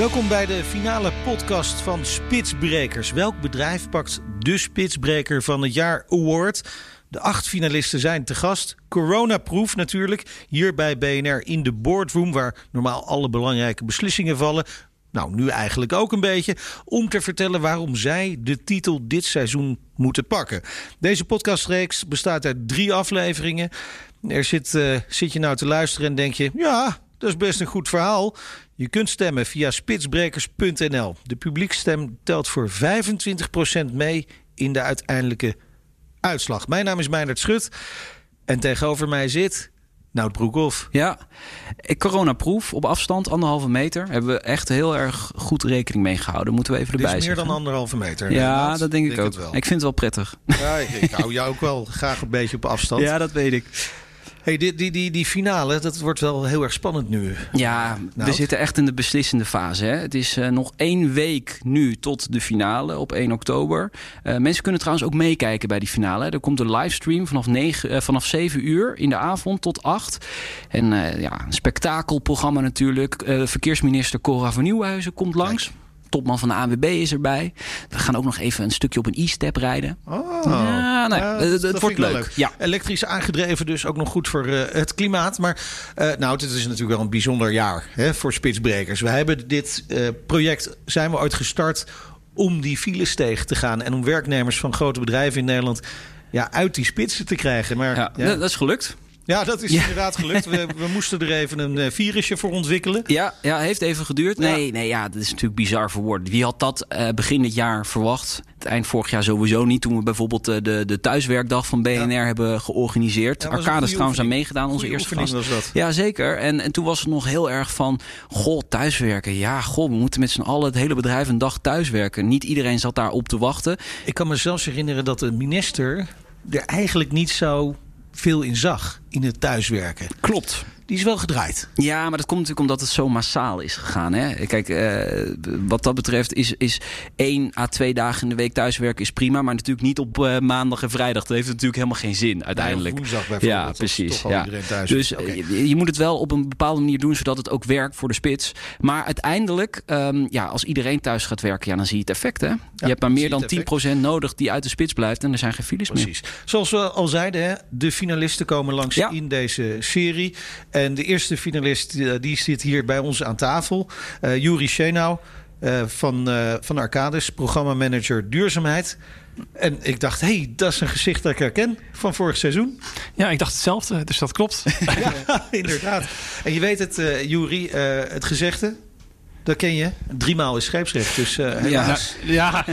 Welkom bij de finale podcast van Spitsbrekers. Welk bedrijf pakt de Spitsbreker van het jaar award? De acht finalisten zijn te gast. Coronaproof natuurlijk. Hier bij BNR in de boardroom, waar normaal alle belangrijke beslissingen vallen. Nou, nu eigenlijk ook een beetje. Om te vertellen waarom zij de titel dit seizoen moeten pakken. Deze podcastreeks bestaat uit drie afleveringen. Er zit, uh, zit je nou te luisteren en denk je: ja, dat is best een goed verhaal. Je kunt stemmen via spitsbrekers.nl. De publiekstem telt voor 25% mee in de uiteindelijke uitslag. Mijn naam is Meijnerd Schut en tegenover mij zit Nout Broekhoff. Ja, coronaproef op afstand, anderhalve meter. Hebben we echt heel erg goed rekening mee gehouden. Moeten we even erbij zeggen. meer dan anderhalve meter. Ja, dat denk ik ook. Ik vind het wel prettig. Ja, ik, ik hou jou ook wel graag een beetje op afstand. Ja, dat weet ik. Hey, die, die, die, die finale, dat wordt wel heel erg spannend nu. Ja, we zitten echt in de beslissende fase. Hè? Het is uh, nog één week nu tot de finale op 1 oktober. Uh, mensen kunnen trouwens ook meekijken bij die finale. Er komt een livestream vanaf, 9, uh, vanaf 7 uur in de avond tot 8. En ja, een spektakelprogramma natuurlijk. verkeersminister Cora van Nieuwhuizen komt langs. Kijk topman van de ANWB is erbij. We gaan ook nog even een stukje op een e-step rijden. Oh, ja, nou, ja, het, het wordt leuk. leuk. Ja. Elektrisch aangedreven, dus ook nog goed voor uh, het klimaat. Maar uh, nou, dit is natuurlijk wel een bijzonder jaar hè, voor spitsbrekers. We hebben dit uh, project, zijn we ooit gestart om die files tegen te gaan. En om werknemers van grote bedrijven in Nederland ja, uit die spitsen te krijgen. Maar, ja, ja. dat is gelukt. Ja, dat is inderdaad gelukt. We, we, moesten er even een uh, virusje voor ontwikkelen. Ja, ja heeft even geduurd. Nee, nee, ja, dat is natuurlijk bizar voor woorden. Wie had dat uh, begin dit jaar verwacht? Het eind vorig jaar sowieso niet. Toen we bijvoorbeeld uh, de, de thuiswerkdag van BNR ja. hebben georganiseerd. Arcades trouwens aan meegedaan, onze eerste gast. Was dat. Ja, zeker. En, en toen was het nog heel erg van... Goh, thuiswerken. Ja, goh, we moeten met z'n allen het hele bedrijf een dag thuiswerken. Niet iedereen zat daar op te wachten. Ik kan me zelfs herinneren dat de minister er eigenlijk niet zo veel in zag in het thuiswerken. Klopt. Die is wel gedraaid. Ja, maar dat komt natuurlijk omdat het zo massaal is gegaan. Hè? Kijk, uh, wat dat betreft is, is één à twee dagen in de week thuiswerken is prima. Maar natuurlijk niet op uh, maandag en vrijdag. Dat heeft natuurlijk helemaal geen zin uiteindelijk. Nee, woensdag bijvoorbeeld. Ja, precies. Ja. Dus okay. je, je, moet het wel op een bepaalde manier doen zodat het ook werkt voor de spits. Maar uiteindelijk, um, ja, als iedereen thuis gaat werken, ja, dan zie je het effect. Hè? Ja, je hebt maar meer dan 10% nodig die uit de spits blijft. En er zijn geen files precies. meer. Zoals we al zeiden, hè, de finalisten komen langs ja. in deze serie. En de eerste finalist die zit hier bij ons aan tafel. Uh, Juri Schenau uh, van, uh, van Arcades, programmamanager duurzaamheid. En ik dacht, hé, hey, dat is een gezicht dat ik herken van vorig seizoen. Ja, ik dacht hetzelfde, dus dat klopt. ja, inderdaad. En je weet het, uh, Juri, het gezegde... Dat ken je. Driemaal is scheepsrecht, dus uh, helaas. Ja,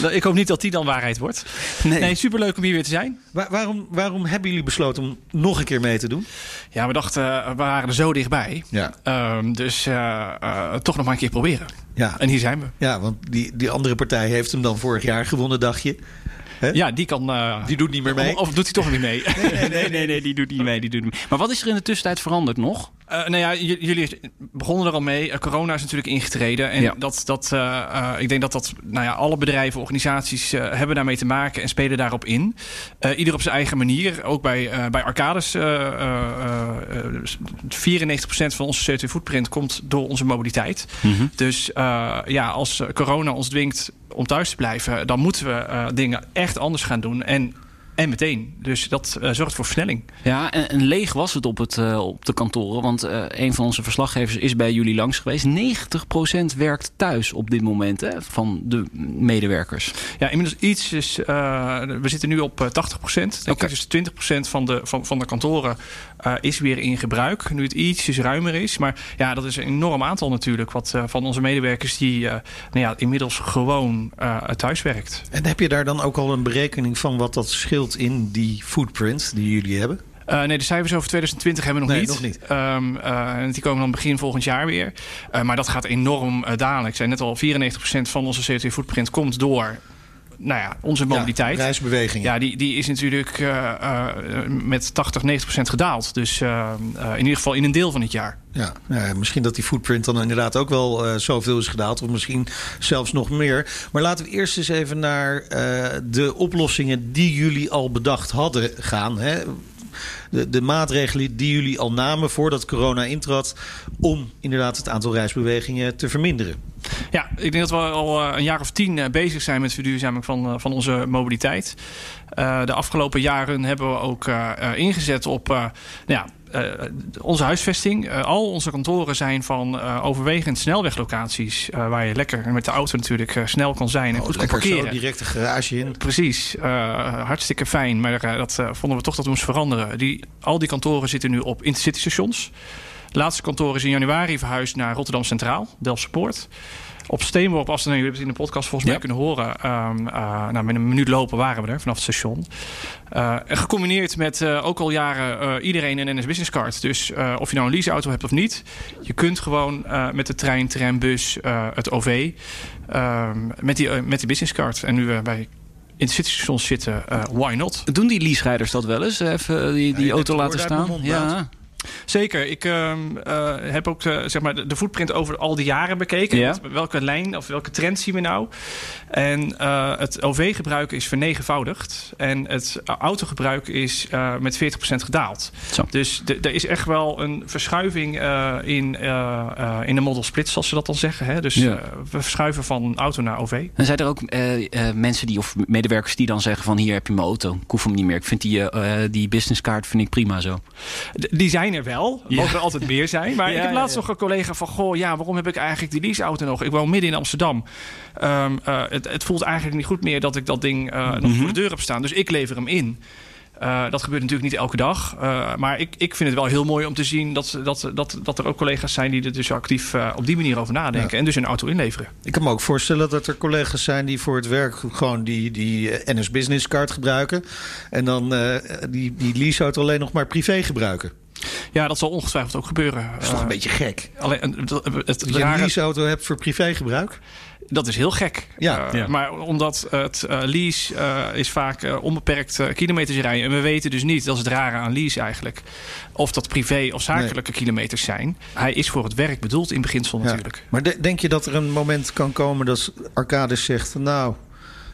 ja. ik hoop niet dat die dan waarheid wordt. Nee, nee superleuk om hier weer te zijn. Waar, waarom, waarom hebben jullie besloten om nog een keer mee te doen? Ja, we dachten, uh, we waren er zo dichtbij. Ja. Um, dus uh, toch nog maar een keer proberen. Ja. En hier zijn we. Ja, want die, die andere partij heeft hem dan vorig jaar gewonnen, dacht je. Ja, die kan. Uh, die doet niet meer mee. Of, of doet hij toch niet mee? Nee nee, nee, nee, nee, die doet niet mee. Die doet niet mee. Maar wat is er in de tussentijd veranderd nog? Uh, nou ja, jullie begonnen er al mee. Uh, corona is natuurlijk ingetreden. En ja. dat, dat, uh, ik denk dat dat, nou ja, alle bedrijven, organisaties hebben daarmee te maken en spelen daarop in. ieder op zijn eigen manier. Ook bij, bij Arcades. 94% van onze CO2-footprint komt door onze mobiliteit. Mm -hmm. Dus ja, als corona ons dwingt om thuis te blijven, dan moeten we dingen echt anders gaan doen. En en meteen. Dus dat uh, zorgt voor versnelling. Ja, en, en, leeg was het op, het, uh, op de kantoren. Want uh, een van onze verslaggevers is bij jullie langs geweest. 90% werkt thuis op dit moment hè, van de medewerkers. Ja, inmiddels iets is... we zitten nu op 80%. Okay. Dus 20% van de, van, van de kantoren is weer in gebruik. Nu het ietsjes ruimer is. Maar ja, dat is een enorm aantal natuurlijk. Wat van onze medewerkers die nou ja, inmiddels gewoon thuis werkt. En heb je daar dan ook al een berekening van wat dat scheelt? In die footprint die jullie hebben? Uh, nee, de cijfers over 2020 hebben we nog nee, niet. Nog niet. Um, uh, die komen dan begin volgend jaar weer. Uh, maar dat gaat enorm dalen. Ik zei net al, 94% van onze CO2-footprint komt door nou ja, onze mobiliteit. Ja, reisbeweging. Ja, die, die is natuurlijk uh, uh, met 80, 90 procent gedaald. Dus uh, in ieder geval in een deel van het jaar. Ja, nou misschien dat die footprint dan inderdaad ook wel zoveel is gedaald. Of misschien zelfs nog meer. Maar laten we eerst eens even naar de oplossingen die jullie al bedacht hadden gaan. Hè? De, de maatregelen die jullie al namen voordat corona intrad. om inderdaad het aantal reisbewegingen te verminderen. Ja, ik denk dat we al een jaar of tien bezig zijn met verduurzaming van, van onze mobiliteit. De afgelopen jaren hebben we ook ingezet op nou ja, onze huisvesting. Uh, al onze kantoren zijn van uh, overwegend snelweglocaties. waar je lekker met de auto natuurlijk snel kan zijn en oh, goed kan parkeren. Zo direct een garage in. Precies. hartstikke fijn. Maar dat vonden we toch dat we moesten veranderen. Die, al die kantoren zitten nu op intercity stations. Het laatste kantoor is in januari verhuisd naar Rotterdam Centraal, Delftse Poort op steenworp afstand. Jullie hebben het in de podcast volgens mij kunnen horen. Um, uh, nou, met een minuut lopen waren we er vanaf het station. Uh, en gecombineerd met uh, ook al jaren iedereen een NS Business Card. Dus of je nou een leaseauto hebt of niet. Je kunt gewoon met de trein, tram, bus, het OV. Um, met, die, met die business card. En nu we bij in de citystations zitten, why not? Doen die leaserijders dat wel eens? Even die, die ja, auto laten staan? Ja. Zeker. Ik uh, uh, heb ook uh, zeg maar de, de footprint over al die jaren bekeken. Ja. Welke lijn of welke trend zien we nou? En uh, het OV-gebruik is vernegenvoudigd. En het autogebruik is met 40% gedaald. Zo. Dus er is echt wel een verschuiving in, in de model split, zoals ze dat dan zeggen. Hè? Dus ja. we verschuiven van auto naar OV. En zijn er ook mensen die, of medewerkers die dan zeggen van hier heb je mijn auto. Ik hoef hem niet meer. Ik vind die, die businesscard vind ik prima zo. D die zijn er wel. Ja. Mogen er altijd meer zijn. Maar ik heb laatst nog een collega van... Goh, ja, waarom heb ik eigenlijk die leaseauto nog? Ik woon midden in Amsterdam. Um, uh, het, het, voelt eigenlijk niet goed meer dat ik dat ding uh, nog mm -hmm. voor de deur heb staan. Dus ik lever hem in. Uh, dat gebeurt natuurlijk niet elke dag. Uh, maar ik, ik vind het wel heel mooi om te zien dat, dat, dat, dat er ook collega's zijn die er dus actief uh, op die manier over nadenken. Ja. En dus een auto inleveren. Ik kan me ook voorstellen dat er collega's zijn die voor het werk gewoon die, die NS Business Card gebruiken. En dan die, die leaseauto alleen nog maar privé gebruiken. Ja, dat zal ongetwijfeld ook gebeuren. Dat is toch een beetje gek. Alleen, het, dat je een leaseauto hebt voor privégebruik? Dat is heel gek. Ja, uh, ja. Maar omdat het uh, lease uh, is vaak onbeperkt kilometers rijden. En we weten dus niet, dat is het rare aan lease eigenlijk... of dat privé of zakelijke nee. kilometers zijn. Hij is voor het werk bedoeld in beginsel ja. natuurlijk. Maar de, denk je dat er een moment kan komen dat Arcadis zegt... nou,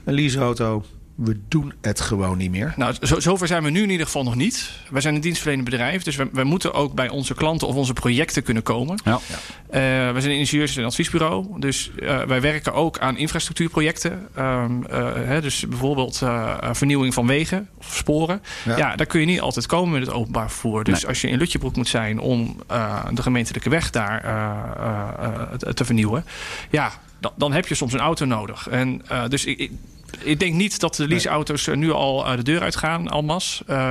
een leaseauto, we doen het gewoon niet meer? Nou, zo, zover zijn we nu in ieder geval nog niet. Wij zijn een dienstverlenend bedrijf, dus we, we moeten ook bij onze klanten of onze projecten kunnen komen. Ja. Uh, we zijn een ingenieurs- en adviesbureau, dus uh, wij werken ook aan infrastructuurprojecten. Um, uh, hè, dus bijvoorbeeld vernieuwing van wegen of sporen. Ja. ja. daar kun je niet altijd komen met het openbaar vervoer. Dus nee. als je in Lutjebroek moet zijn om de gemeentelijke weg daar te vernieuwen, ja, dan, dan heb je soms een auto nodig. En dus ik, ik denk niet dat de leaseauto's nu al de deur uitgaan, al mas. Uh,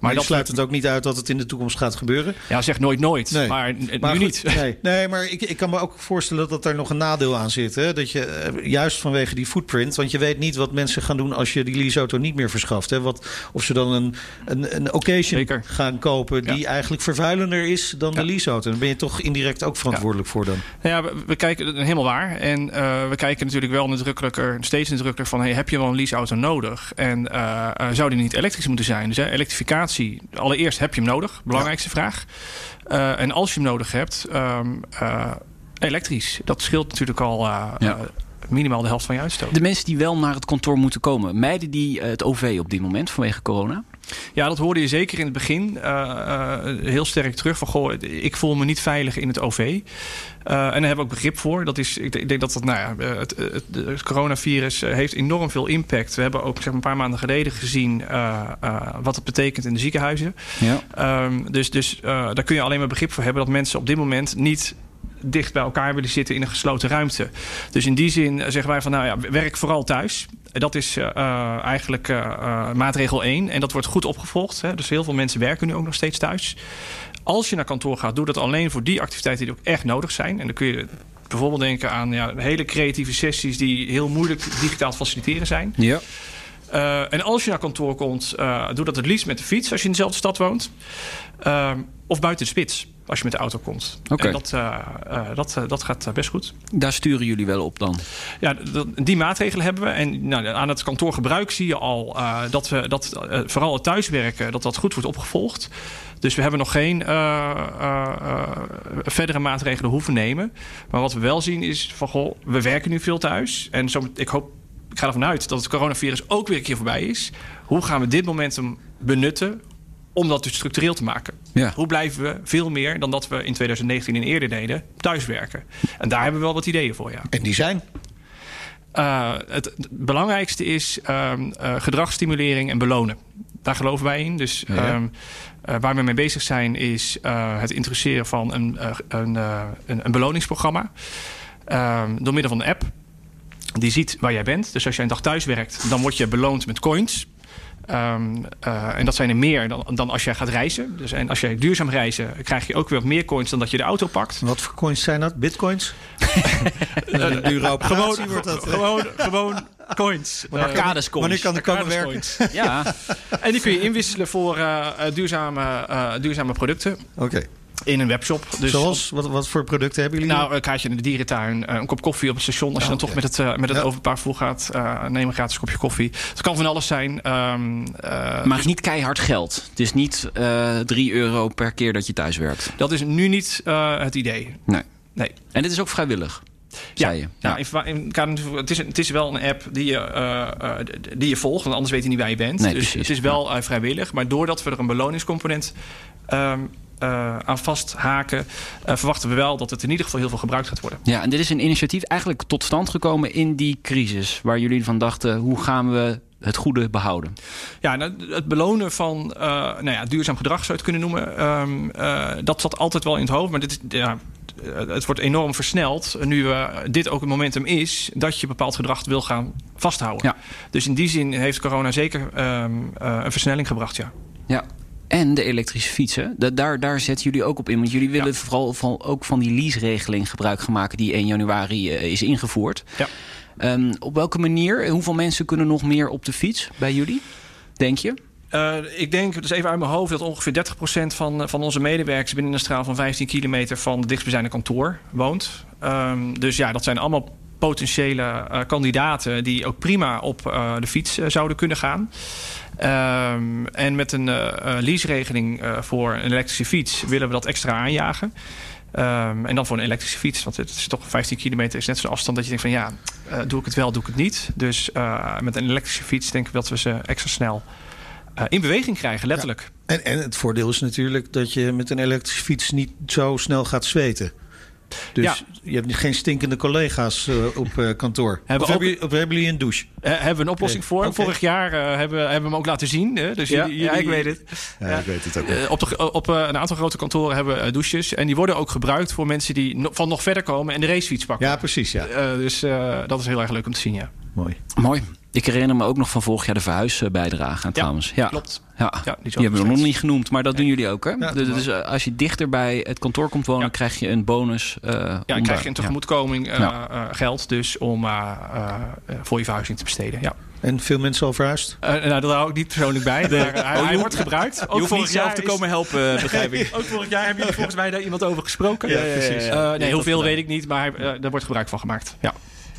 maar, dat sluit het ook niet uit dat het in de toekomst gaat gebeuren? Ja, zeg nooit nooit. Nee. Maar, maar nu goed, niet. Nee, nee maar ik, ik kan me ook voorstellen dat er nog een nadeel aan zit. Hè? Dat je, juist vanwege die footprint. Want je weet niet wat mensen gaan doen als je die leaseauto niet meer verschaft. Hè? Wat, of ze dan een, een, een occasion Zeker. gaan kopen die ja. eigenlijk vervuilender is dan ja. de leaseauto. Dan ben je toch indirect ook verantwoordelijk ja. voor dan. Ja, we, we kijken helemaal waar. En uh, we kijken natuurlijk wel nadrukkelijker, steeds nadrukkelijker van... Hey, heb je wel een leaseauto nodig? En uh, uh, zou die niet elektrisch moeten zijn? Dus hè, elektrificatie, allereerst heb je hem nodig. Belangrijkste vraag. Uh, en als je hem nodig hebt, um, elektrisch. Dat scheelt natuurlijk al ja. minimaal de helft van je uitstoot. De mensen die wel naar het kantoor moeten komen, mijden die het OV op dit moment vanwege corona? Ja, dat hoorde je zeker in het begin uh, uh, heel sterk terug. Van goh, ik voel me niet veilig in het OV. Uh, en daar hebben we ook begrip voor. Dat is, ik, ik denk dat dat, nou ja, het, het, het, coronavirus heeft enorm veel impact. We hebben ook zeg maar, een paar maanden geleden gezien wat het betekent in de ziekenhuizen. Ja. Um, dus dus daar kun je alleen maar begrip voor hebben dat mensen op dit moment niet dicht bij elkaar willen zitten in een gesloten ruimte. Dus in die zin zeggen wij van nou ja, werk vooral thuis. Dat is uh, eigenlijk uh, maatregel 1. En dat wordt goed opgevolgd. Hè. Dus heel veel mensen werken nu ook nog steeds thuis. Als je naar kantoor gaat, doe dat alleen voor die activiteiten die ook echt nodig zijn. En dan kun je bijvoorbeeld denken aan ja, hele creatieve sessies die heel moeilijk digitaal te faciliteren zijn. Ja. Uh, en als je naar kantoor komt, doe dat het liefst met de fiets als je in dezelfde stad woont. Uh, of buiten de spits als je met de auto komt. Okay. En dat, dat, dat gaat best goed. Daar sturen jullie wel op dan? Ja, die maatregelen hebben we. En nou, aan het kantoorgebruik zie je al dat, we, dat vooral het thuiswerken dat dat goed wordt opgevolgd. Dus we hebben nog geen verdere maatregelen hoeven nemen. Maar wat we wel zien is van goh, we werken nu veel thuis. En zo, ik hoop ik ga ervan uit dat het coronavirus ook weer een keer voorbij is. Hoe gaan we dit momentum benutten om dat dus structureel te maken? Ja. Hoe blijven we veel meer dan dat we in 2019 en eerder deden thuiswerken? En daar hebben we wel wat ideeën voor, ja. En die zijn? Uh, het, belangrijkste is uh, gedragsstimulering en belonen. Daar geloven wij in. Dus Ja. um, waar we mee bezig zijn is het introduceren van een, een, een, een beloningsprogramma. Um, door middel van een app die ziet waar jij bent. Dus als jij een dag thuis werkt, dan word je beloond met coins. Um, uh, en dat zijn er meer dan, dan als jij gaat reizen. Dus en als jij duurzaam reizen, krijg je ook weer wat meer coins dan dat je de auto pakt. Wat voor coins zijn dat? Bitcoins? een dure operatie gewoon, wordt dat. Gewoon, gewoon coins. Uh, Arcades coins. Wanneer kan de komen werken? Ja. en die kun je inwisselen voor uh, duurzame, duurzame producten. Oké. Okay. In een webshop. Dus Zoals? Wat, wat voor producten hebben jullie? Nou, een kaartje in de dierentuin. Een kop koffie op het station. Als je oh, dan toch met het, uh, met het ja. gaat. Uh, neem een gratis kopje koffie. Het kan van alles zijn. Um, uh, maar niet keihard geld. Het is niet 3 euro per keer dat je thuis werkt. Dat is nu niet het idee. Nee. nee. En dit is ook vrijwillig? Ja, je. ja. ja in, in, het, is, het is wel een app die je, uh, die je volgt, want anders weet je niet waar je bent. Nee, dus precies. het is wel uh, vrijwillig. Maar doordat we er een beloningscomponent um, uh, aan vasthaken, uh, verwachten we wel dat het in ieder geval heel veel gebruikt gaat worden. Ja, en dit is een initiatief eigenlijk tot stand gekomen in die crisis, waar jullie van dachten: hoe gaan we het goede behouden? Ja, nou, het belonen van uh, nou ja, duurzaam gedrag zou je het kunnen noemen. Um, dat zat altijd wel in het hoofd, maar dit ja, het wordt enorm versneld. Nu dit ook een momentum is dat je bepaald gedrag wil gaan vasthouden. Ja. Dus in die zin heeft corona zeker um, een versnelling gebracht, ja. Ja, en de elektrische fietsen. Da daar, daar zetten jullie ook op in. Want jullie willen ja. vooral van, ook van die lease-regeling gebruik gaan maken... die 1 januari uh, is ingevoerd. Ja. Um, op welke manier? Hoeveel mensen kunnen nog meer op de fiets bij jullie? Denk je? Uh, ik denk, dus even uit mijn hoofd, dat ongeveer 30% van, van onze medewerkers binnen een straal van 15 kilometer van het dichtstbijzijnde kantoor woont. Um, dus ja, dat zijn allemaal potentiële uh, kandidaten die ook prima op uh, de fiets zouden kunnen gaan. Um, en met een uh, leaseregeling uh, voor een elektrische fiets willen we dat extra aanjagen. Um, en dan voor een elektrische fiets, want het is toch 15 kilometer is net zo'n afstand dat je denkt van ja, doe ik het wel, doe ik het niet. Dus met een elektrische fiets denk ik dat we ze extra snel in beweging krijgen, letterlijk. En, en het voordeel is natuurlijk dat je met een elektrische fiets niet zo snel gaat zweten. Dus ja. je hebt geen stinkende collega's uh, op uh, kantoor. Hebben, of, ook, hebben jullie, of hebben jullie een douche? Uh, hebben we een oplossing voor. Okay. Vorig jaar uh, hebben, hebben we hem ook laten zien. Hè? Dus ja, jullie, ja, ik weet het. Ja, ik weet het ook. Uh, op de, op een aantal grote kantoren hebben we douches. En die worden ook gebruikt voor mensen die no, van nog verder komen en de racefiets pakken. Ja, precies. Ja. dus dat is heel erg leuk om te zien. Ja. Mooi. Mooi. Ik herinner me ook nog van vorig jaar de verhuisbijdrage trouwens. Ja, klopt. Ja. Ja, die, die hebben we nog niet genoemd, maar dat doen jullie ook. Hè? Ja, dus, dus uh, als je dichter bij het kantoor komt wonen, Ja. krijg je een bonus. Uh, Ja, dan krijg je een tegemoetkoming uh, Ja. geld dus om voor je verhuizing te besteden. Ja. En veel mensen al verhuisd? Uh, nou, daar hou ik niet persoonlijk bij. Uh, hij, hij wordt gebruikt. Ook je hoeft niet zelf te komen helpen, begrijp ik. ook vorig jaar hebben jullie volgens mij daar iemand over gesproken. Ja, precies. Uh, nee, hoeveel weet ik niet, maar daar wordt gebruik van gemaakt. Ja.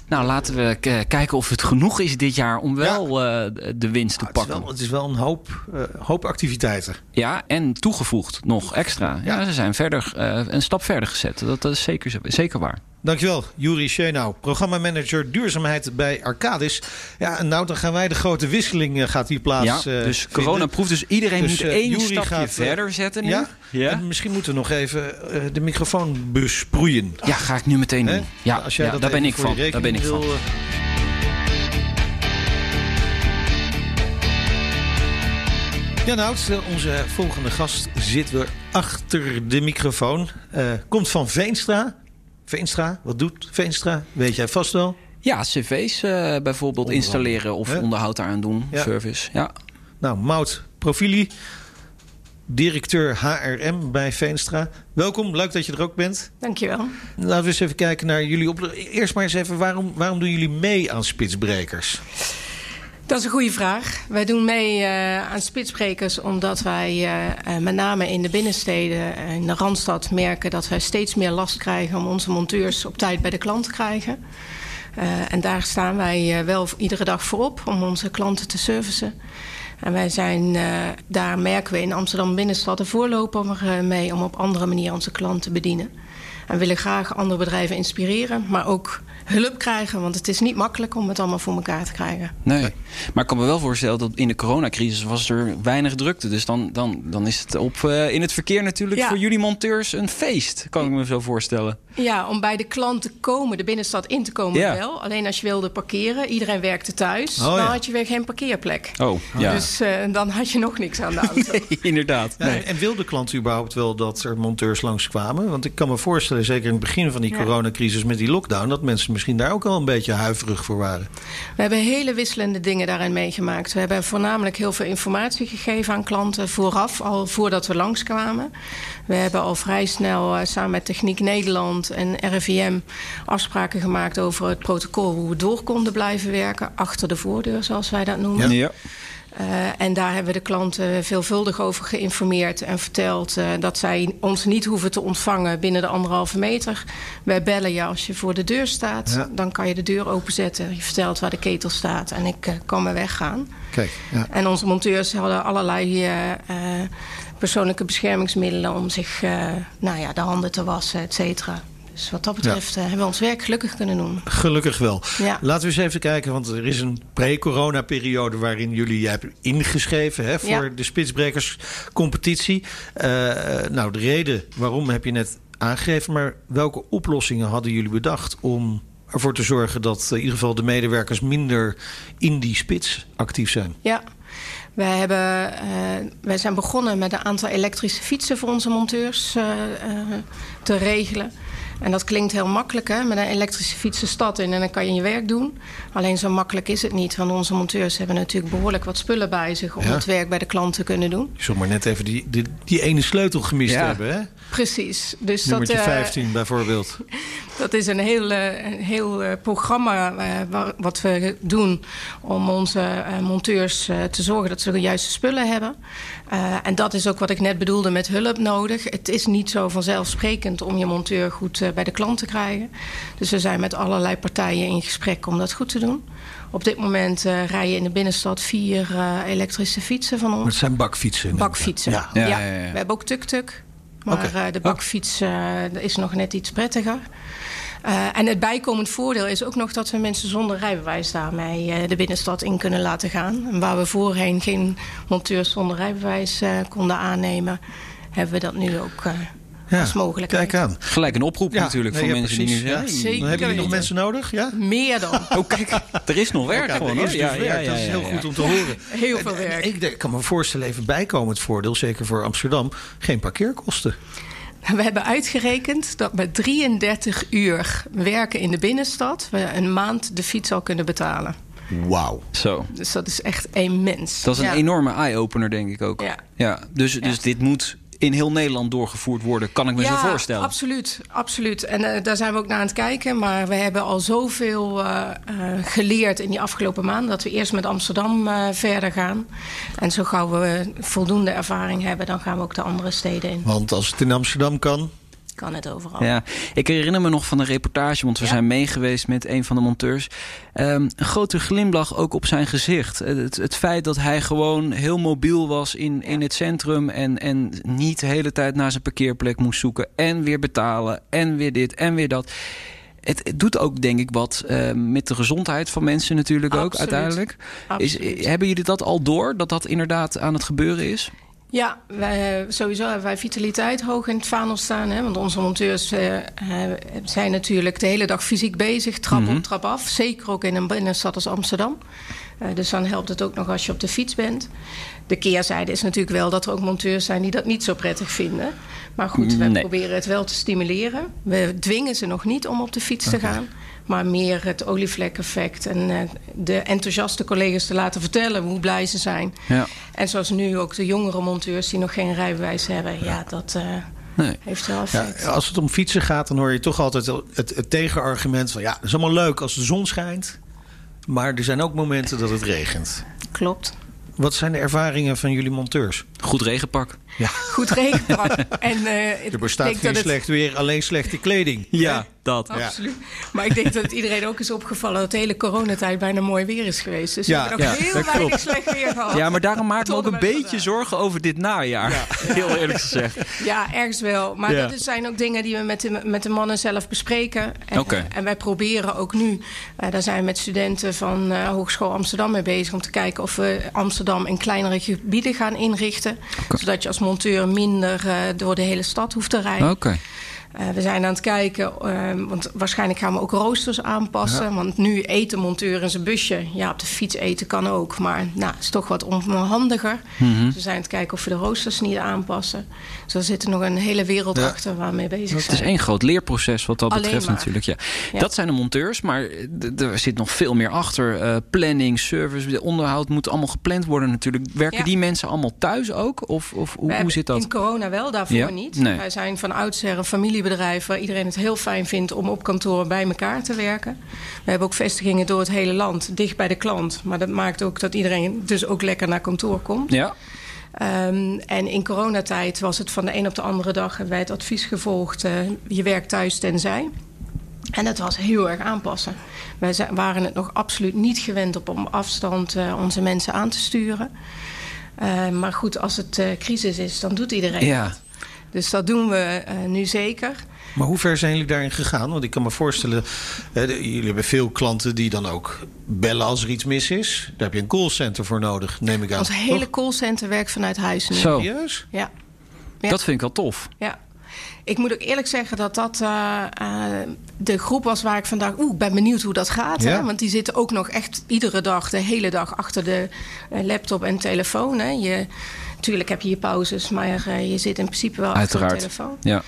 Nou, laten we kijken of het genoeg is dit jaar om wel ja. uh, de winst te ah, pakken. Het is wel, het is wel een hoop, uh, hoop activiteiten. Ja, en toegevoegd nog extra. Ja, ja ze zijn verder, uh, een stap verder gezet. Dat, dat is zeker, zeker waar. Dankjewel, Juri Schenau, programmamanager duurzaamheid bij Arcadis. Ja, nou dan gaan wij de grote wisseling uh, gaat hier plaats. Ja, dus corona-proef, dus iedereen dus, moet één Yuri stapje gaat, verder zetten nu. Ja, ja. En misschien moeten we nog even de microfoon besproeien. Ja, ga ik nu meteen doen. Ja, Als jij ja dat daar ben ik voor van. Daar ben ik wil, van. Ja, nou, onze volgende gast zit weer achter de microfoon. Uh, komt van Veenstra. Veenstra, wat doet Veenstra? Weet jij vast wel? Ja, cv's uh, bijvoorbeeld installeren of He? onderhoud daaraan doen. Ja. Service, ja. Nou, Mout Profili, directeur HRM bij Veenstra. Welkom, leuk dat je er ook bent. Dankjewel. Laten we eens even kijken naar jullie op. Eerst maar eens even, waarom, waarom doen jullie mee aan spitsbrekers? Dat is een goede vraag. Wij doen mee uh, aan spitsbrekers omdat wij uh, met name in de binnensteden, in de Randstad, merken dat wij steeds meer last krijgen om onze monteurs op tijd bij de klant te krijgen. En daar staan wij wel iedere dag voorop om onze klanten te servicen. En wij zijn, daar merken we in Amsterdam binnenstad de voorloper mee om op andere manier onze klanten te bedienen. En willen graag andere bedrijven inspireren, maar ook hulp krijgen. Want het is niet makkelijk om het allemaal voor elkaar te krijgen. Nee, maar ik kan me wel voorstellen dat in de coronacrisis was er weinig drukte. Dus dan, dan, dan is het op, uh, in het verkeer natuurlijk voor jullie monteurs een feest. Kan ik me zo voorstellen. Ja, om bij de klant te komen, de binnenstad in te komen ja. wel. Alleen als je wilde parkeren, iedereen werkte thuis, oh, dan ja. had je weer geen parkeerplek. Oh, ja. Dus uh, dan had je nog niks aan de auto. nee, inderdaad. Ja, nee. En wilde klanten überhaupt wel dat er monteurs langskwamen? Want ik kan me voorstellen, zeker in het begin van die coronacrisis met die lockdown, dat mensen misschien daar ook al een beetje huiverig voor waren. We hebben hele wisselende dingen daarin meegemaakt. We hebben voornamelijk heel veel informatie gegeven aan klanten vooraf, al voordat we langskwamen. We hebben al vrij snel uh, samen met Techniek Nederland en RIVM afspraken gemaakt over het protocol hoe we door konden blijven werken. Achter de voordeur, zoals wij dat noemen. Ja. Uh, en daar hebben we de klanten veelvuldig over geïnformeerd en verteld uh, dat zij ons niet hoeven te ontvangen binnen de anderhalve meter. Wij bellen je als je voor de deur staat. Ja. Dan kan je de deur openzetten. Je vertelt waar de ketel staat en ik uh, kan me weggaan. Kijk, ja. En onze monteurs hadden allerlei persoonlijke beschermingsmiddelen om zich nou ja, de handen te wassen, et cetera. Dus wat dat betreft ja. uh, hebben we ons werk gelukkig kunnen doen. Gelukkig wel. Ja. Laten we eens even kijken, want er is een pre-corona-periode waarin jullie je hebben ingeschreven hè, voor ja. de Spitsbrekers-competitie. Uh, nou, de reden waarom heb je net aangegeven, maar welke oplossingen hadden jullie bedacht om ervoor te zorgen dat in ieder geval de medewerkers minder in die spits actief zijn? Ja. Wij, hebben, uh, wij zijn begonnen met een aantal elektrische fietsen voor onze monteurs uh, te regelen. En dat klinkt heel makkelijk, hè? met een elektrische fiets de stad in en dan kan je je werk doen. Alleen zo makkelijk is het niet, want onze monteurs hebben natuurlijk behoorlijk wat spullen bij zich om ja. het werk bij de klant te kunnen doen. Je zult maar net even die, die, die ene sleutel gemist ja. hebben, hè? Precies. Dus Nummertje dat, uh, 15 bijvoorbeeld. Dat is een heel, een heel uh, programma uh, wat we doen om onze monteurs te zorgen dat ze de juiste spullen hebben. En dat is ook wat ik net bedoelde met hulp nodig. Het is niet zo vanzelfsprekend om je monteur goed bij de klant te krijgen. Dus we zijn met allerlei partijen in gesprek om dat goed te doen. Op dit moment uh, rijden in de binnenstad vier uh, elektrische fietsen van ons. Maar het zijn bakfietsen? Bakfietsen, ja. Ja, ja, ja. We hebben ook tuk-tuk. Maar okay. uh, de bakfiets is nog net iets prettiger. Uh, en het bijkomend voordeel is ook nog dat we mensen zonder rijbewijs daarmee uh, de binnenstad in kunnen laten gaan. En waar we voorheen geen monteurs zonder rijbewijs uh, konden aannemen, hebben we dat nu ook ja, als mogelijkheid. Kijk aan. Gelijk een oproep ja, natuurlijk nee, voor ja, mensen precies. die nu ja, Zeker Dan hebben jullie nog mensen nodig? Ja? Meer dan. Oh, kijk, er is nog werk ja, gewoon. Er is hoor. dus werk. dat is heel goed om te horen. Heel veel werk. Ik, ik kan me voorstellen, even bijkomend voordeel, zeker voor Amsterdam, geen parkeerkosten. We hebben uitgerekend dat met 33 uur werken in de binnenstad... we een maand de fiets al kunnen betalen. Wauw. Zo. Dus dat is echt immens. Dat is een ja. enorme eye-opener, denk ik ook. Ja. ja dus, dus dit moet in heel Nederland doorgevoerd worden, kan ik me ja, zo voorstellen. absoluut. absoluut. En uh, daar zijn we ook naar aan het kijken. Maar we hebben al zoveel uh, uh, geleerd in die afgelopen maanden... dat we eerst met Amsterdam verder gaan. En zo gauw we voldoende ervaring hebben... dan gaan we ook de andere steden in. Want als het in Amsterdam kan... Kan het overal. Ja, ik herinner me nog van een reportage, want we Ja. zijn meegeweest met een van de monteurs. Ehm, een grote glimlach ook op zijn gezicht. Het, het feit dat hij gewoon heel mobiel was in, in het centrum en, en niet de hele tijd naar zijn parkeerplek moest zoeken. En weer betalen, en weer dit, en weer dat. Het, het doet ook, denk ik, wat uh, met de gezondheid van mensen natuurlijk ook Absoluut. uiteindelijk. Is, hebben jullie dat al door, dat dat inderdaad aan het gebeuren is? Ja, wij, sowieso hebben wij vitaliteit hoog in het vaandel staan. Hè? Want onze monteurs uh, uh, zijn natuurlijk de hele dag fysiek bezig. Trap Mhm. op, trap af. Zeker ook in een binnenstad als Amsterdam. Uh, dus dan helpt het ook nog als je op de fiets bent. De keerzijde is natuurlijk wel dat er ook monteurs zijn die dat niet zo prettig vinden. Maar goed, we Nee. proberen het wel te stimuleren. We dwingen ze nog niet om op de fiets te gaan. Maar meer het olievlek-effect. En eh, de enthousiaste collega's te laten vertellen hoe blij ze zijn. Ja. En zoals nu ook de jongere monteurs die nog geen rijbewijs hebben. Ja, dat eh, Nee. heeft wel Ja, effect. als het om fietsen gaat, dan hoor je toch altijd het, het tegenargument van... ja, dat is allemaal leuk als de zon schijnt. Maar er zijn ook momenten dat het regent. Klopt. Wat zijn de ervaringen van jullie monteurs? Goed regenpak. Ja. Goed regenpak. en, uh, er bestaat geen het... slecht weer, alleen slechte kleding. Ja, dat. Absoluut. Maar ik denk dat het iedereen ook is opgevallen... dat de hele coronatijd bijna mooi weer is geweest. Dus ja, we hebben ook heel weinig slecht weer gehad. Ja, maar daarom maak ik me ook een beetje zorgen over dit najaar. Ja. Heel eerlijk gezegd. Ja, ergens wel. Maar dat zijn ook dingen die we met de, met de mannen zelf bespreken. En, okay. en wij proberen ook nu... Uh, daar zijn we met studenten van uh, Hogeschool Amsterdam mee bezig... om te kijken of we Amsterdam in kleinere gebieden gaan inrichten. Zodat je als monteur minder uh, door de hele stad hoeft te rijden. Uh, we zijn aan het kijken, uh, want waarschijnlijk gaan we ook roosters aanpassen. Ja. Want nu eten monteur in zijn busje. Ja, op de fiets eten kan ook, maar nou, is toch wat onhandiger. Mm -hmm. Dus we zijn aan het kijken of we de roosters niet aanpassen. Dus er zit nog een hele wereld ja. achter waar we mee bezig zijn. Het is één groot leerproces wat dat Alleen betreft maar. natuurlijk. Ja. ja. Dat zijn de monteurs, maar er zit nog veel meer achter. Uh, planning, service, onderhoud moet allemaal gepland worden natuurlijk. Werken die mensen allemaal thuis ook? Of, of hoe, hoe zit dat? In corona wel, daarvoor niet. Nee. Wij zijn van oudsher een familie bedrijf waar iedereen het heel fijn vindt om op kantoor bij elkaar te werken. We hebben ook vestigingen door het hele land, dicht bij de klant. Maar dat maakt ook dat iedereen dus ook lekker naar kantoor komt. Ja. Um, en in coronatijd was het van de een op de andere dag hebben wij het advies gevolgd: uh, je werkt thuis tenzij. En dat was heel erg aanpassen. Wij waren het nog absoluut niet gewend op om afstand uh, onze mensen aan te sturen. Uh, maar goed, als het crisis is, dan doet iedereen ja. Dus dat doen we uh, nu zeker. Maar hoe ver zijn jullie daarin gegaan? Want ik kan me voorstellen, hè, jullie hebben veel klanten die dan ook bellen als er iets mis is. Daar heb je een callcenter voor nodig, neem ik aan. Ons hele callcenter werkt vanuit huis nu. Zo. Serieus? Ja. ja. Dat vind ik wel tof. Ja. Ik moet ook eerlijk zeggen dat dat uh, uh, de groep was waar ik vandaag... Oeh, ik ben benieuwd hoe dat gaat. Ja. Hè? Want die zitten ook nog echt iedere dag, de hele dag... achter de uh, laptop en telefoon. Hè? Je, Tuurlijk heb je je pauzes, maar uh, je zit in principe wel Uiteraard. achter de telefoon. Ja.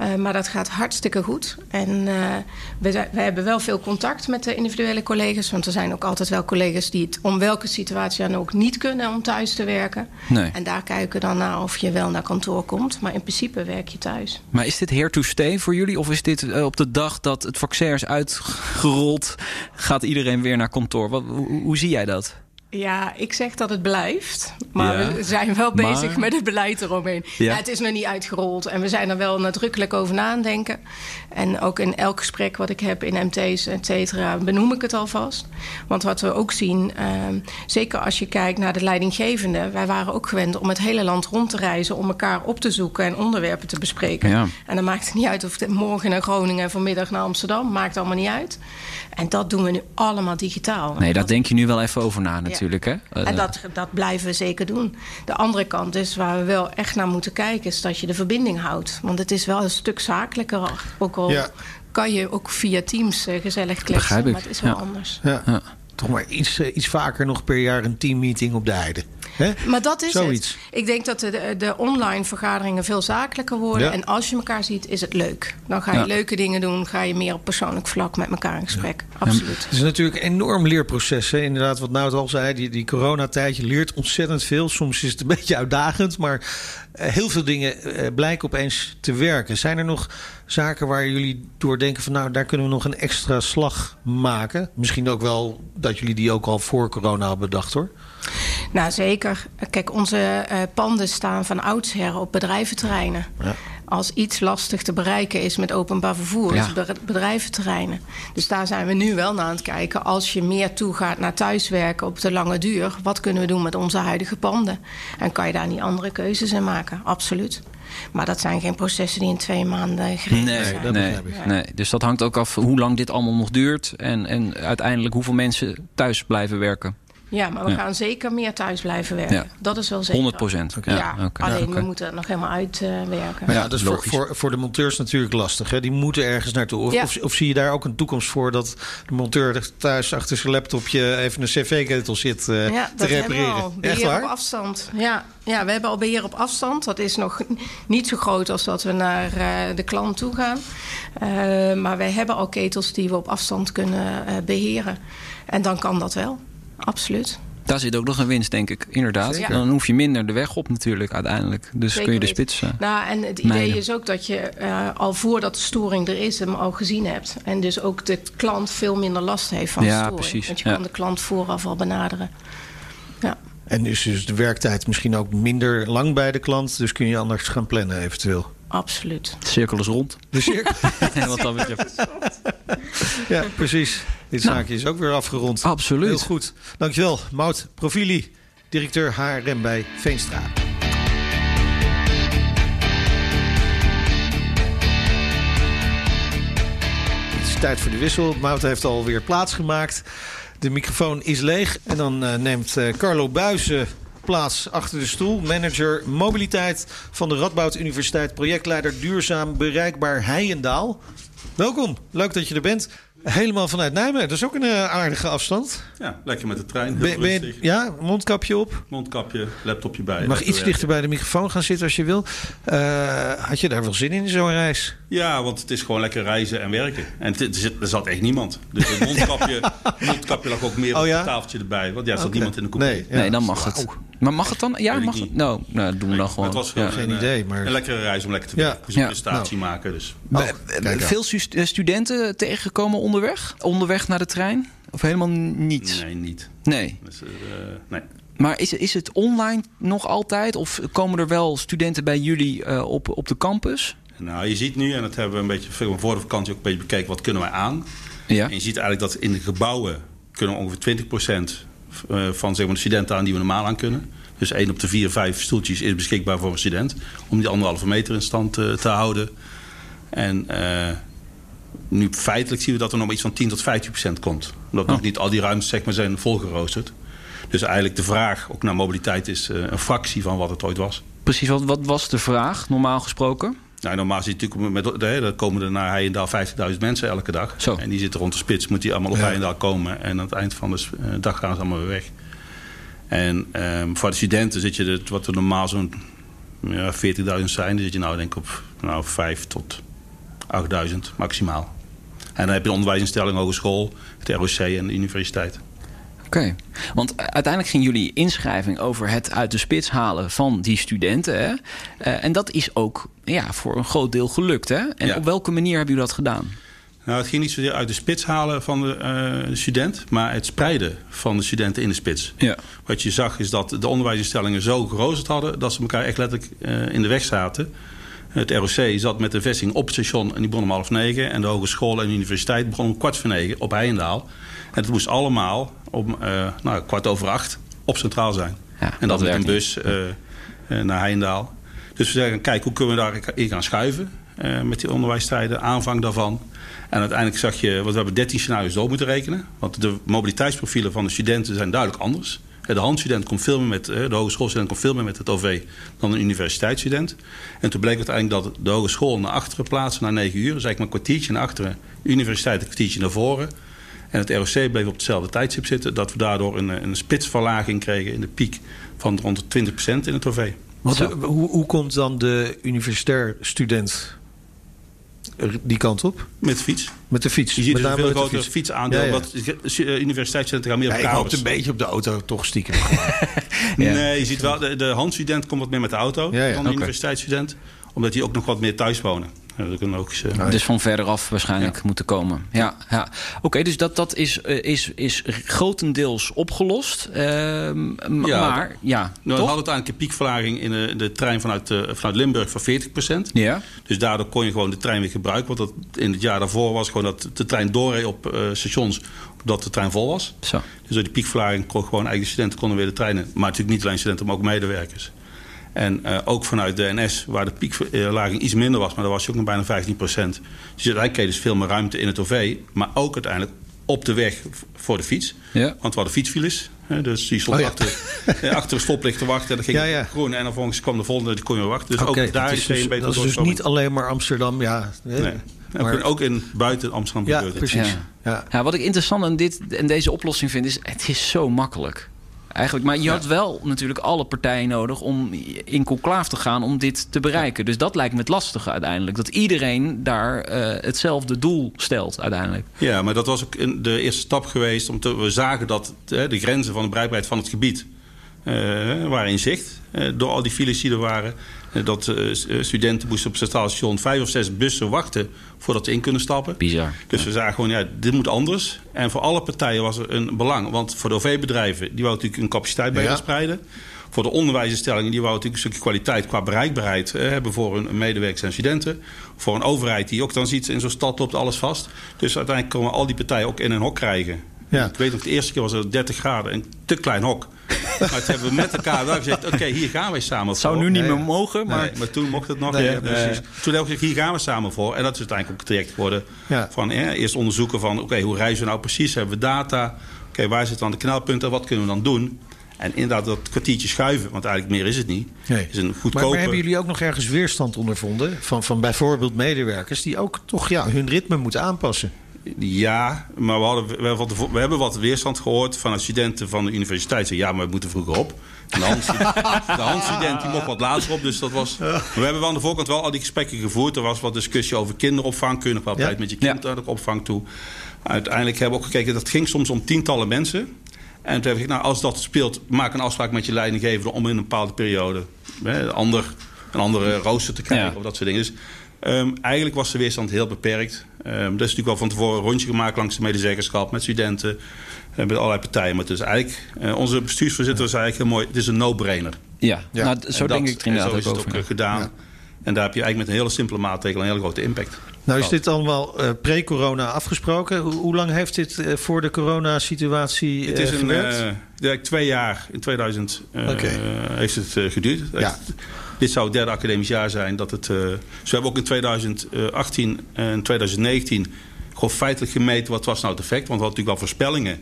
Uh, maar dat gaat hartstikke goed. En uh, we, we, hebben wel veel contact met de individuele collega's. Want er zijn ook altijd wel collega's die het om welke situatie dan ook niet kunnen om thuis te werken. Nee. En daar kijken dan naar of je wel naar kantoor komt. Maar in principe werk je thuis. Maar is dit here to stay voor jullie? Of is dit op de dag dat het vaccin is uitgerold, gaat iedereen weer naar kantoor? Wat, hoe, hoe zie jij dat? Ja, ik zeg dat het blijft. Maar ja, we zijn wel bezig maar... met het beleid eromheen. Ja. ja. het is nog niet uitgerold. En we zijn er wel nadrukkelijk over nadenken. En ook in elk gesprek wat ik heb in MT's, et cetera, benoem ik het alvast. Want wat we ook zien, uh, zeker als je kijkt naar de leidinggevende... wij waren ook gewend om het hele land rond te reizen... om elkaar op te zoeken en onderwerpen te bespreken. Ja. En dan maakt het niet uit of het morgen naar Groningen... en vanmiddag naar Amsterdam, maakt allemaal niet uit. En dat doen we nu allemaal digitaal. Nee, daar denk je nu wel even over na natuurlijk. Hè? Uh, en dat, dat blijven we zeker doen. De andere kant is waar we wel echt naar moeten kijken... is dat je de verbinding houdt. Want het is wel een stuk zakelijker. Ook al ja. kan je ook via Teams uh, gezellig kletsen. Maar het is wel ja. anders. Ja. Ja. Toch maar iets, uh, iets vaker nog per jaar een teammeeting op de heide. He? Maar dat is Zoiets. het. Ik denk dat de, de, online vergaderingen veel zakelijker worden. Ja. En als je elkaar ziet, is het leuk. Dan ga je ja. leuke dingen doen. Ga je meer op persoonlijk vlak met elkaar in gesprek. Ja. Absoluut. Het is natuurlijk een enorm leerproces. Hè? Inderdaad, wat Nout al zei. Die, die coronatijd, je leert ontzettend veel. Soms is het een beetje uitdagend. Maar uh, heel veel dingen uh, blijken opeens te werken. Zijn er nog zaken waar jullie door denken van... nou, daar kunnen we nog een extra slag maken? Misschien ook wel dat jullie die ook al voor corona hebben bedacht, hoor. Nou, zeker. Kijk, onze uh, panden staan van oudsher op bedrijventerreinen. Ja. Als iets lastig te bereiken is met openbaar vervoer, ja. is bedrijventerreinen. Dus daar zijn we nu wel naar aan het kijken. Als je meer toegaat naar thuiswerken op de lange duur, wat kunnen we doen met onze huidige panden? En kan je daar niet andere keuzes in maken? Absoluut. Maar dat zijn geen processen die in twee maanden geregeld nee, zijn. Nee, ja. nee, dus dat hangt ook af hoe lang dit allemaal nog duurt. En, en uiteindelijk hoeveel mensen thuis blijven werken. Ja, maar we ja. gaan zeker meer thuis blijven werken. Ja. Dat is wel zeker. 100 procent. Ja, ja okay. alleen okay. we moeten het nog helemaal uitwerken. Uh, ja, dat is voor, voor, voor de monteurs natuurlijk lastig. Hè? Die moeten ergens naartoe. Of, of, of, zie je daar ook een toekomst voor dat de monteur thuis achter zijn laptopje even een cv-ketel zit uh, ja, te repareren? Al. Beheer Echt waar? op afstand. Ja. ja, we hebben al beheer op afstand. Dat is nog niet zo groot als dat we naar uh, de klant toe gaan. Uh, maar wij hebben al ketels die we op afstand kunnen beheren. En dan kan dat wel. Absoluut. Daar zit ook nog een winst, denk ik. Inderdaad. Zeker. Dan hoef je minder de weg op natuurlijk uiteindelijk. Dus Zeker kun je de weten. spits... eh, Nou, en het idee mijden. is ook dat je eh, al voordat de storing er is, hem al gezien hebt. En dus ook de klant veel minder last heeft van Ja, storing. precies, Want je ja. kan de klant vooraf al benaderen. Ja, En is dus de werktijd misschien ook minder lang bij de klant. Dus kun je anders gaan plannen eventueel. Absoluut. de cirkel is rond. De cirkel. Wat betreft. ja, precies. Dit Nou. zaakje is ook weer afgerond. Absoluut. Heel goed. Dankjewel, Mout Profili, directeur HRM bij Veenstra. Het is tijd voor de wissel. Mout heeft alweer plaatsgemaakt. De microfoon is leeg. En dan eh, neemt eh, Carlo Buizen plaats achter de stoel. Manager mobiliteit van de Radboud Universiteit. Projectleider duurzaam bereikbaar Heijendaal. Welkom, leuk dat je er bent. Helemaal vanuit Nijmegen. Dat is ook een eh, aardige afstand. Ja, lekker met de trein. Heel Ben, ben je- rustig. ja, mondkapje op. Mondkapje, laptopje bij. Je mag iets werken. dichter bij de microfoon gaan zitten als je wil. Eh, had je daar wel zin in, zo'n reis? Ja, want het is gewoon lekker reizen en werken. En het- er, er zat echt niemand. Dus het mondkapje, mondkapje lag ook meer Oh op ja? het tafeltje erbij. Want ja, er zat niemand in de coupé. Nee, ja. Nee, dan mag het. Maar mag het dan? Ja, mag het? niet. Nou, nou doen we dan gewoon. het was Ja. Geen een, idee, eh, maar- een lekkere reis om lekker te Ja. werken. Dus een Ja. prestatie maken. Dus. Oh, veel stu- eh, studenten tegengekomen onderweg? Onderweg naar de trein? Of helemaal niet? Nee, niet. Nee. Dus, eh, nee. Maar is, is het online nog altijd? Of komen er wel studenten bij jullie eh, op, op de campus? Nou, je ziet nu, en dat hebben we een beetje voor de vakantie ook een beetje bekeken, wat kunnen wij aan? Ja. En je ziet eigenlijk dat in de gebouwen kunnen we ongeveer 20% eh, van zeg maar, de studenten aan die we normaal aan kunnen. Dus één op de vier, vijf stoeltjes is beschikbaar voor een student. Om die anderhalve meter in stand te houden. En nu feitelijk zien we dat er nog maar iets van 10 tot 15 procent komt. Omdat nog niet al die ruimtes zeg maar, zijn volgeroosterd. Dus eigenlijk de vraag ook naar mobiliteit is eh, een fractie van wat het ooit was. Precies, wat, wat was de vraag normaal gesproken? Nou, normaal zit je natuurlijk met, hè, dan komen er naar Heijendaal 50.000 mensen elke dag. Zo. En die zitten rond de spits, moet die allemaal op Ja. Heijendaal komen. En aan het eind van de eh, dag gaan ze allemaal weer weg. En ehm, voor de studenten zit je, er- wat er normaal zo'n ja, 40.000 zijn, dan zit je nou denk ik op nou, 5 tot 8.000 maximaal. En dan heb je een onderwijsinstelling, hogeschool, het ROC en de universiteit. Oké, want uiteindelijk ging jullie inschrijving over het uit de spits halen van die studenten. Hè? Eh, en dat is ook ja, voor een groot deel gelukt. Hè? En Ja. op welke manier hebben jullie dat gedaan? Nou, het ging niet zozeer uit de spits halen van de eh, student, maar het spreiden van de studenten in de spits. Ja. Wat je zag is dat de onderwijsinstellingen zo geroosterd hadden dat ze elkaar echt letterlijk eh, in de weg zaten. Het ROC zat met de vestiging op het station en die begon om half negen. En de hogeschool en de universiteit begonnen om kwart voor negen op Heijendaal. En het moest allemaal om eh, nou, kwart over acht op centraal zijn. Ja, en dat, met werkt een bus eh, eh, naar Heijendaal. Dus we zeggen, kijk, hoe kunnen we daarin gaan schuiven met die onderwijstijden, aanvang daarvan. En uiteindelijk zag je, want we hebben 13 scenario's door moeten rekenen. Want de mobiliteitsprofielen van de studenten zijn duidelijk anders. Eh, De handstudent komt veel meer met, eh, de hogeschoolstudent komt veel meer met het OV dan een universiteitsstudent. En toen bleek uiteindelijk dat de hogeschool naar achteren plaatsen naar 9 uur. Dus eigenlijk maar een kwartiertje naar achteren, universiteit een kwartiertje naar voren. En het ROC bleef op hetzelfde tijdstip zitten. Dat we daardoor een, een spitsverlaging kregen in de piek van rond de 20% in het OV. Eh, hoe, hoe komt dan de universitair student die kant op? Met fiets. Met de fiets? Je ziet Met dus een veel de groter fiets. fietsaandeel. Ja, ja. Eh, gaan meer Ja, op ik kabels. hoopte een beetje op de auto, toch stiekem. Ja. Nee, je ziet wel, de, de handstudent komt wat meer met de auto Ja, ja. dan de universiteitsstudent. Omdat die ook nog wat meer thuis wonen. Ja, dat een logische... Dus van verderaf waarschijnlijk Ja. moeten komen. Ja, ja. Oké, dus dat, dat is, eh, is, is grotendeels opgelost. Ehm, Ja, maar ja, Nou, we hadden uiteindelijk een piekverlaging in de, de trein vanuit, eh, vanuit Limburg van 40%. Ja, Dus daardoor kon je gewoon de trein weer gebruiken. Want dat, in het jaar daarvoor was gewoon dat de trein doorreed op eh, stations omdat de trein vol was. zo. Dus door die piekverlaging kon gewoon eigenlijk de studenten konden weer de treinen. Maar natuurlijk niet alleen studenten, maar ook medewerkers. En eh, ook vanuit de NS, waar de piekverlaging iets minder was, maar daar was je ook nog bijna 15 procent. Dus uiteindelijk kreeg je dus veel meer ruimte in het OV, maar ook uiteindelijk op de weg voor de fiets. Ja. Want we hadden fietsfiles, hè, dus die stond Oh ja. achter, achter een stoplicht te wachten. En dan ging Ja, ja. groen en dan vervolgens kwam de volgende, die kon je wachten. Dus ook daar dat is dus, een beter dat is dus niet alleen maar Amsterdam. Ja, hè. Nee. Maar- Ook, in, ook in buiten Amsterdam ja gebeurt het. precies. Ja. Ja. Ja, wat ik interessant aan dit en deze oplossing vind, is het is zo makkelijk. Eigenlijk, maar je had wel natuurlijk alle partijen nodig om in conclaaf te gaan om dit te bereiken. Dus dat lijkt me het lastige uiteindelijk. Dat iedereen daar uh, hetzelfde doel stelt uiteindelijk. Ja, maar dat was ook de eerste stap geweest. Om te, we zagen dat uh, de grenzen van de bereikbaarheid van het gebied uh, waren in zicht. door al die files die er waren. Dat studenten moesten op het station vijf of zes bussen wachten voordat ze in kunnen stappen. Bizar. Dus we zagen gewoon, ja, dit moet anders. En voor alle partijen was er een belang. Want voor de OV-bedrijven, die wou natuurlijk een capaciteit bij ja. spreiden. Voor de onderwijsinstellingen, die wou natuurlijk een stukje kwaliteit qua bereikbaarheid eh, hebben voor hun medewerkers en studenten. Voor een overheid die ook dan ziet, in zo'n stad loopt alles vast. Dus uiteindelijk komen al die partijen ook in een hok krijgen. Ja. Ik weet nog, de eerste keer was het 30 graden, een te klein hok. Maar het hebben we met elkaar wel gezegd, oké, hier gaan wij samen voor. Zou nu niet meer mogen, maar... maar toen mocht het nog. Nee, ja, precies. Toen hebben we gezegd, hier gaan we samen voor. En dat is uiteindelijk ook het traject geworden. Ja. Van eh, eerst onderzoeken van, oké, hoe reizen we nou precies? Hebben we data? Oké, waar zitten dan de knelpunten? Wat kunnen we dan doen? En inderdaad dat kwartiertje schuiven, want eigenlijk meer is het niet. Nee. Is een goedkope... maar, maar, hebben jullie ook nog ergens weerstand ondervonden? Van, van bijvoorbeeld medewerkers die ook toch ja, hun ritme moeten aanpassen? Ja, maar we, hadden, we, we hebben wat weerstand gehoord van studenten van de universiteit. Ze ja, maar we moeten vroeger op. En de, handstudent, die mocht wat later op. Dus dat was. Maar we hebben wel aan de voorkant wel al die gesprekken gevoerd. Er was wat discussie over kinderopvang. Kun je nog wel tijd met je kind naar de opvang toe? Uiteindelijk hebben we ook gekeken, dat ging soms om tientallen mensen. En toen heb ik, nou, als dat speelt, maak een afspraak met je leidinggever om in een bepaalde periode hè, een, ander, een andere rooster te krijgen of dat soort dingen. Dus um, eigenlijk was de weerstand heel beperkt. Um, er is natuurlijk wel van tevoren een rondje gemaakt langs de medezeggenschap met studenten, uh, met allerlei partijen. Maar het is eigenlijk, uh, onze bestuursvoorzitter zei eigenlijk heel mooi, het is een no-brainer. Ja, ja. Nou, zo denk ik het inderdaad zo is het ook, ook gedaan. En daar heb je eigenlijk met een hele simpele maatregel een hele grote impact. Nou is dit allemaal uh, pre-corona afgesproken. Hoe, hoe, lang heeft dit uh, voor de coronasituatie uh, Het is een, twee jaar. In 2000 okay. heeft het geduurd. Ja. Dit zou het derde academisch jaar zijn. Dat het, zo hebben we ook in 2018 en 2019 gewoon feitelijk gemeten wat was nou het effect. Want we hadden natuurlijk wel voorspellingen.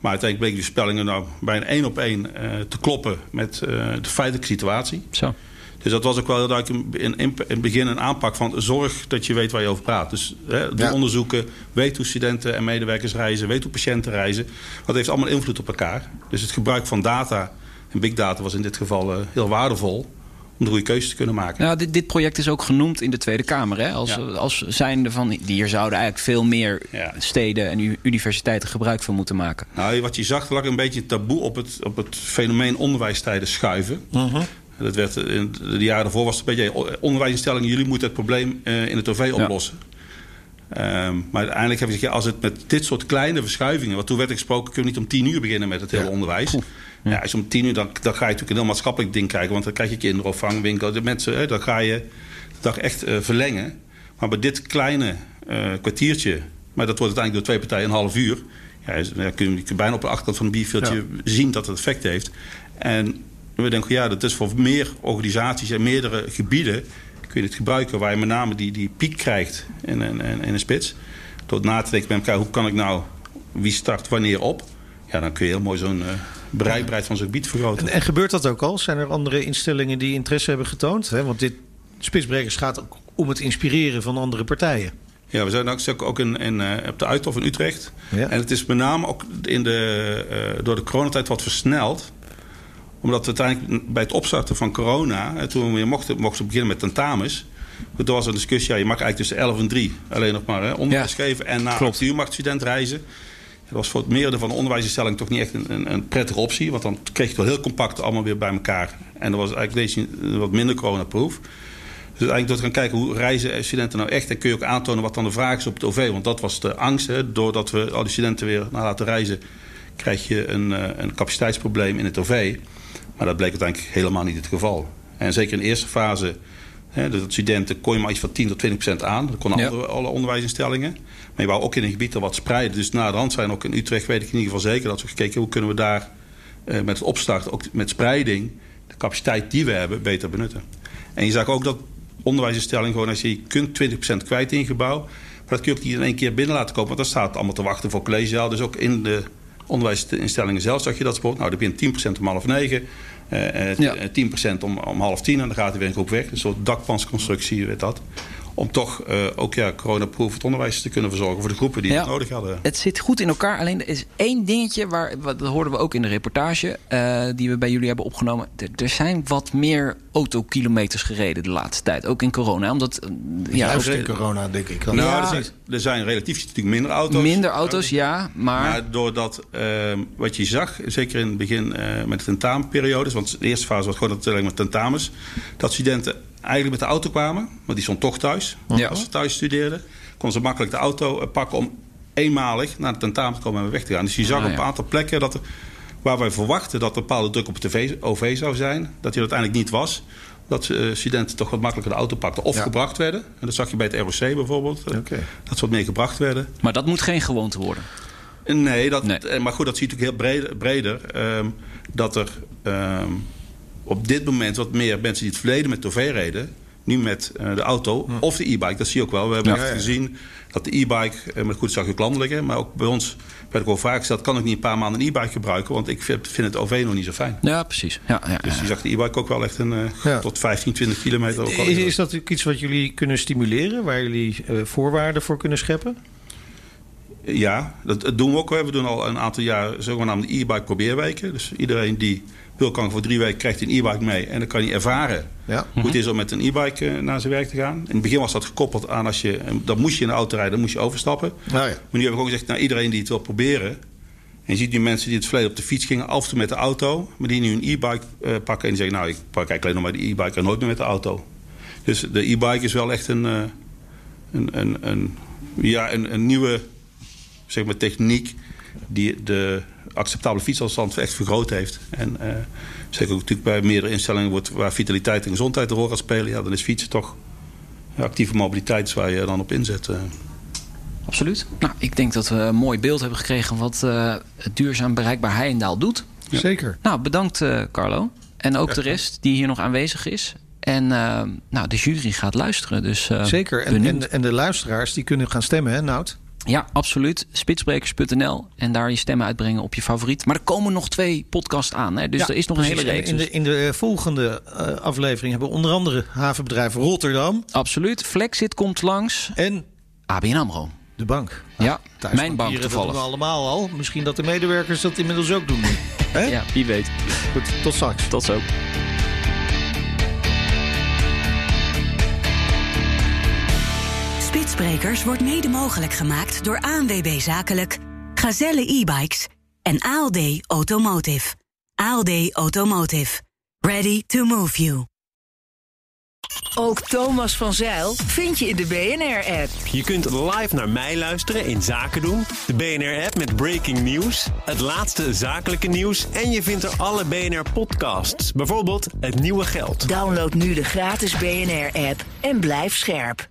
Maar uiteindelijk bleken die voorspellingen nou bijna één op één te kloppen met de feitelijke situatie. Zo. Dus dat was ook wel heel duidelijk in, in, het begin een aanpak van zorg dat je weet waar je over praat. Dus hè, doe onderzoeken, weet hoe studenten en medewerkers reizen, weet hoe patiënten reizen. Dat heeft allemaal invloed op elkaar. Dus het gebruik van data en big data was in dit geval uh, heel waardevol om de goede keuzes te kunnen maken. Nou, dit, dit, project is ook genoemd in de Tweede Kamer. Hè? Als, ja. als zijnde van, hier zouden eigenlijk veel meer ja. steden en universiteiten gebruik van moeten maken. Nou, wat je zag, lag een beetje taboe op het, op het fenomeen onderwijstijden schuiven. Uh -huh. Dat werd in de jaren daarvoor was het een beetje onderwijsinstellingen, jullie moeten het probleem uh, in het OV oplossen. Ja. Um, maar uiteindelijk heb je gezegd, als het met dit soort kleine verschuivingen, wat toen werd gesproken, kun je niet om tien uur beginnen met het hele ja. onderwijs. Ja. als je om tien uur, dan, dan ga je natuurlijk een heel maatschappelijk ding krijgen, want dan krijg je kinderopvang, winkel, de mensen, hè, dan ga je de dag echt uh, verlengen. Maar bij dit kleine uh, kwartiertje, maar dat wordt uiteindelijk door twee partijen een half uur, ja, kun je, bijna op de achterkant van een bierveeltje zien dat het effect heeft. En we denken, ja, dat is voor meer organisaties en meerdere gebieden kun je het gebruiken waar je met name die, die piek krijgt in, in, in een spits. Door na te denken met elkaar, hoe kan ik nou, wie start wanneer op? Ja, dan kun je heel mooi zo'n uh, bereikbaarheid van zo'n gebied vergroten. En, en, gebeurt dat ook al? Zijn er andere instellingen die interesse hebben getoond? Want dit Spitsbrekers gaat ook om het inspireren van andere partijen. Ja, we zijn ook, ook in, in, uh, op de Uithof in Utrecht. Ja. En het is met name ook in de, uh, door de coronatijd wat versneld omdat we uiteindelijk bij het opstarten van corona, toen we weer mochten, mochten beginnen met tentamens. Toen was er een discussie, ja, je mag eigenlijk tussen 11 en 3 alleen nog maar hè, onderwijs ja, geven. En na 8 uur mag de student reizen. Was voor het meerdere van de onderwijsinstellingen toch niet echt een, een, prettige optie. Want dan kreeg je het wel heel compact allemaal weer bij elkaar. En dat was eigenlijk deze wat minder coronaproof. Dus eigenlijk door te gaan kijken hoe reizen studenten nou echt. En kun je ook aantonen wat dan de vraag is op het OV. Want dat was de angst. Hè. Doordat we al die studenten weer naar laten reizen, krijg je een, eh, een capaciteitsprobleem in het OV. Maar dat bleek uiteindelijk helemaal niet het geval. En zeker in de eerste fase, hè, de studenten kon je maar iets van 10 tot 20 procent aan. Dat konden ja. alle onderwijsinstellingen. Maar je wou ook in een gebied er wat spreiden. Dus na de hand zijn ook in Utrecht, weet ik in ieder geval zeker, dat we gekeken hoe kunnen we daar eh, met het opstarten, ook met spreiding, de capaciteit die we hebben, beter benutten. En je zag ook dat onderwijsinstellingen gewoon, als je kunt 20 procent kwijt in je gebouw, maar dat kun je ook niet in één keer binnen laten komen. Want dan staat allemaal te wachten voor collegezaal. Dus ook in de onderwijsinstellingen zelf zag je dat sport. Nou, dan begint 10% om half negen. Uh, ja. 10% om, om half tien en dan gaat een groep weg. Een soort dakpansconstructie werd dat. Om toch uh, ook ja, coronaproof het onderwijs te kunnen verzorgen voor de groepen die het nodig hadden. Het zit goed in elkaar. Alleen er is één dingetje, waar, dat hoorden we ook in de reportage uh, die we bij jullie hebben opgenomen. Er, zijn wat meer autokilometers gereden de laatste tijd, ook in corona. Omdat, ja, Juist in corona, denk ik. Nou, ja, er zijn relatief natuurlijk minder auto's. Minder auto's, ja. Maar, maar doordat uh, wat je zag, zeker in het begin met de tentamenperiodes, want de eerste fase was gewoon alleen met tentamens, dat studenten eigenlijk met de auto kwamen. Want die stond toch thuis. Ja. Als ze thuis studeerden, konden ze makkelijk de auto eh, pakken om eenmalig naar de tentamen te komen en weer weg te gaan. Dus je zag ah, op een aantal plekken dat er, waar wij verwachten dat er bepaalde druk op het OV zou zijn, dat die uiteindelijk niet was. Dat uh, studenten toch wat makkelijker de auto pakten of gebracht werden. En dat zag je bij het ROC bijvoorbeeld. Uh, Dat ze wat meer gebracht werden. Maar dat moet geen gewoonte worden. Nee, dat, maar goed, dat zie je natuurlijk heel breder. breder um, dat er um, op dit moment wat meer mensen die het verleden met OV reden. Nu met uh, de auto of de e-bike. Dat zie je ook wel. We hebben ja, gezien dat de e-bike, uh, maar goed zag je ook landelijk, maar ook bij ons werd ik wel vaak gezegd, kan ik niet een paar maanden een e-bike gebruiken, want ik vind, het OV nog niet zo fijn. Ja, precies. Ja, ja, dus je zag de e-bike ook wel echt een, uh, tot 15, 20 kilometer. Ook is, is dat iets wat jullie kunnen stimuleren, waar jullie voorwaarden voor kunnen scheppen? Ja, dat, dat, doen we ook. We doen al een aantal jaar zogenaamde e-bike probeerweken. Dus iedereen die wil, kan voor drie weken krijgt een e-bike mee. En dan kan hij ervaren ja. hoe het is om met een e-bike eh, naar zijn werk te gaan. In het begin was dat gekoppeld aan als je... Dan moest je in de auto rijden, dan moest je overstappen. ja. Maar nu hebben we gewoon gezegd, nou, iedereen die het wil proberen... En je ziet nu mensen die het verleden op de fiets gingen, af en toe met de auto. Maar die nu een e-bike uh, pakken en die zeggen... nou, ik pak eigenlijk alleen nog maar de e-bike en nooit meer met de auto. Dus de e-bike is wel echt een, uh, een, een, een, ja, een, een nieuwe zeg maar, techniek die de acceptabele fietsafstand echt vergroot heeft. En uh, zeker ook natuurlijk bij meerdere instellingen wordt, waar vitaliteit en gezondheid een rol gaat spelen, ja, dan is fietsen toch actieve mobiliteit waar je dan op inzet. Uh. Absoluut. Nou, ik denk dat we een mooi beeld hebben gekregen wat uh, het duurzaam bereikbaar Heijendaal doet. Zeker. Nou, bedankt Carlo. En ook de rest die hier nog aanwezig is. En nou, de jury gaat luisteren. Dus, Zeker. En, en, en, de luisteraars die kunnen gaan stemmen, hè, Nout? Ja, absoluut. Spitsbrekers.nl en daar je stemmen uitbrengen op je favoriet. Maar er komen nog twee podcasts aan. Hè? Dus er is nog een hele reeks. In de, in de volgende uh, aflevering hebben we onder andere havenbedrijf Rotterdam. Absoluut. Flexit komt langs. En ABN AMRO. De bank. Ja, nou, mijn bank toevallig. Dat we allemaal al. Misschien dat de medewerkers dat inmiddels ook doen. Ja, wie weet. Goed, tot straks. Tot zo. Spitsbrekers wordt mede mogelijk gemaakt door ANWB Zakelijk, Gazelle e-bikes en ALD Automotive. ALD Automotive. Ready to move you. Ook Thomas van Zeil vind je in de BNR-app. Je kunt live naar mij luisteren in Zaken doen. De BNR-app met breaking news, het laatste zakelijke nieuws... en je vindt er alle BNR-podcasts, bijvoorbeeld Het Nieuwe Geld. Download nu de gratis BNR-app en blijf scherp.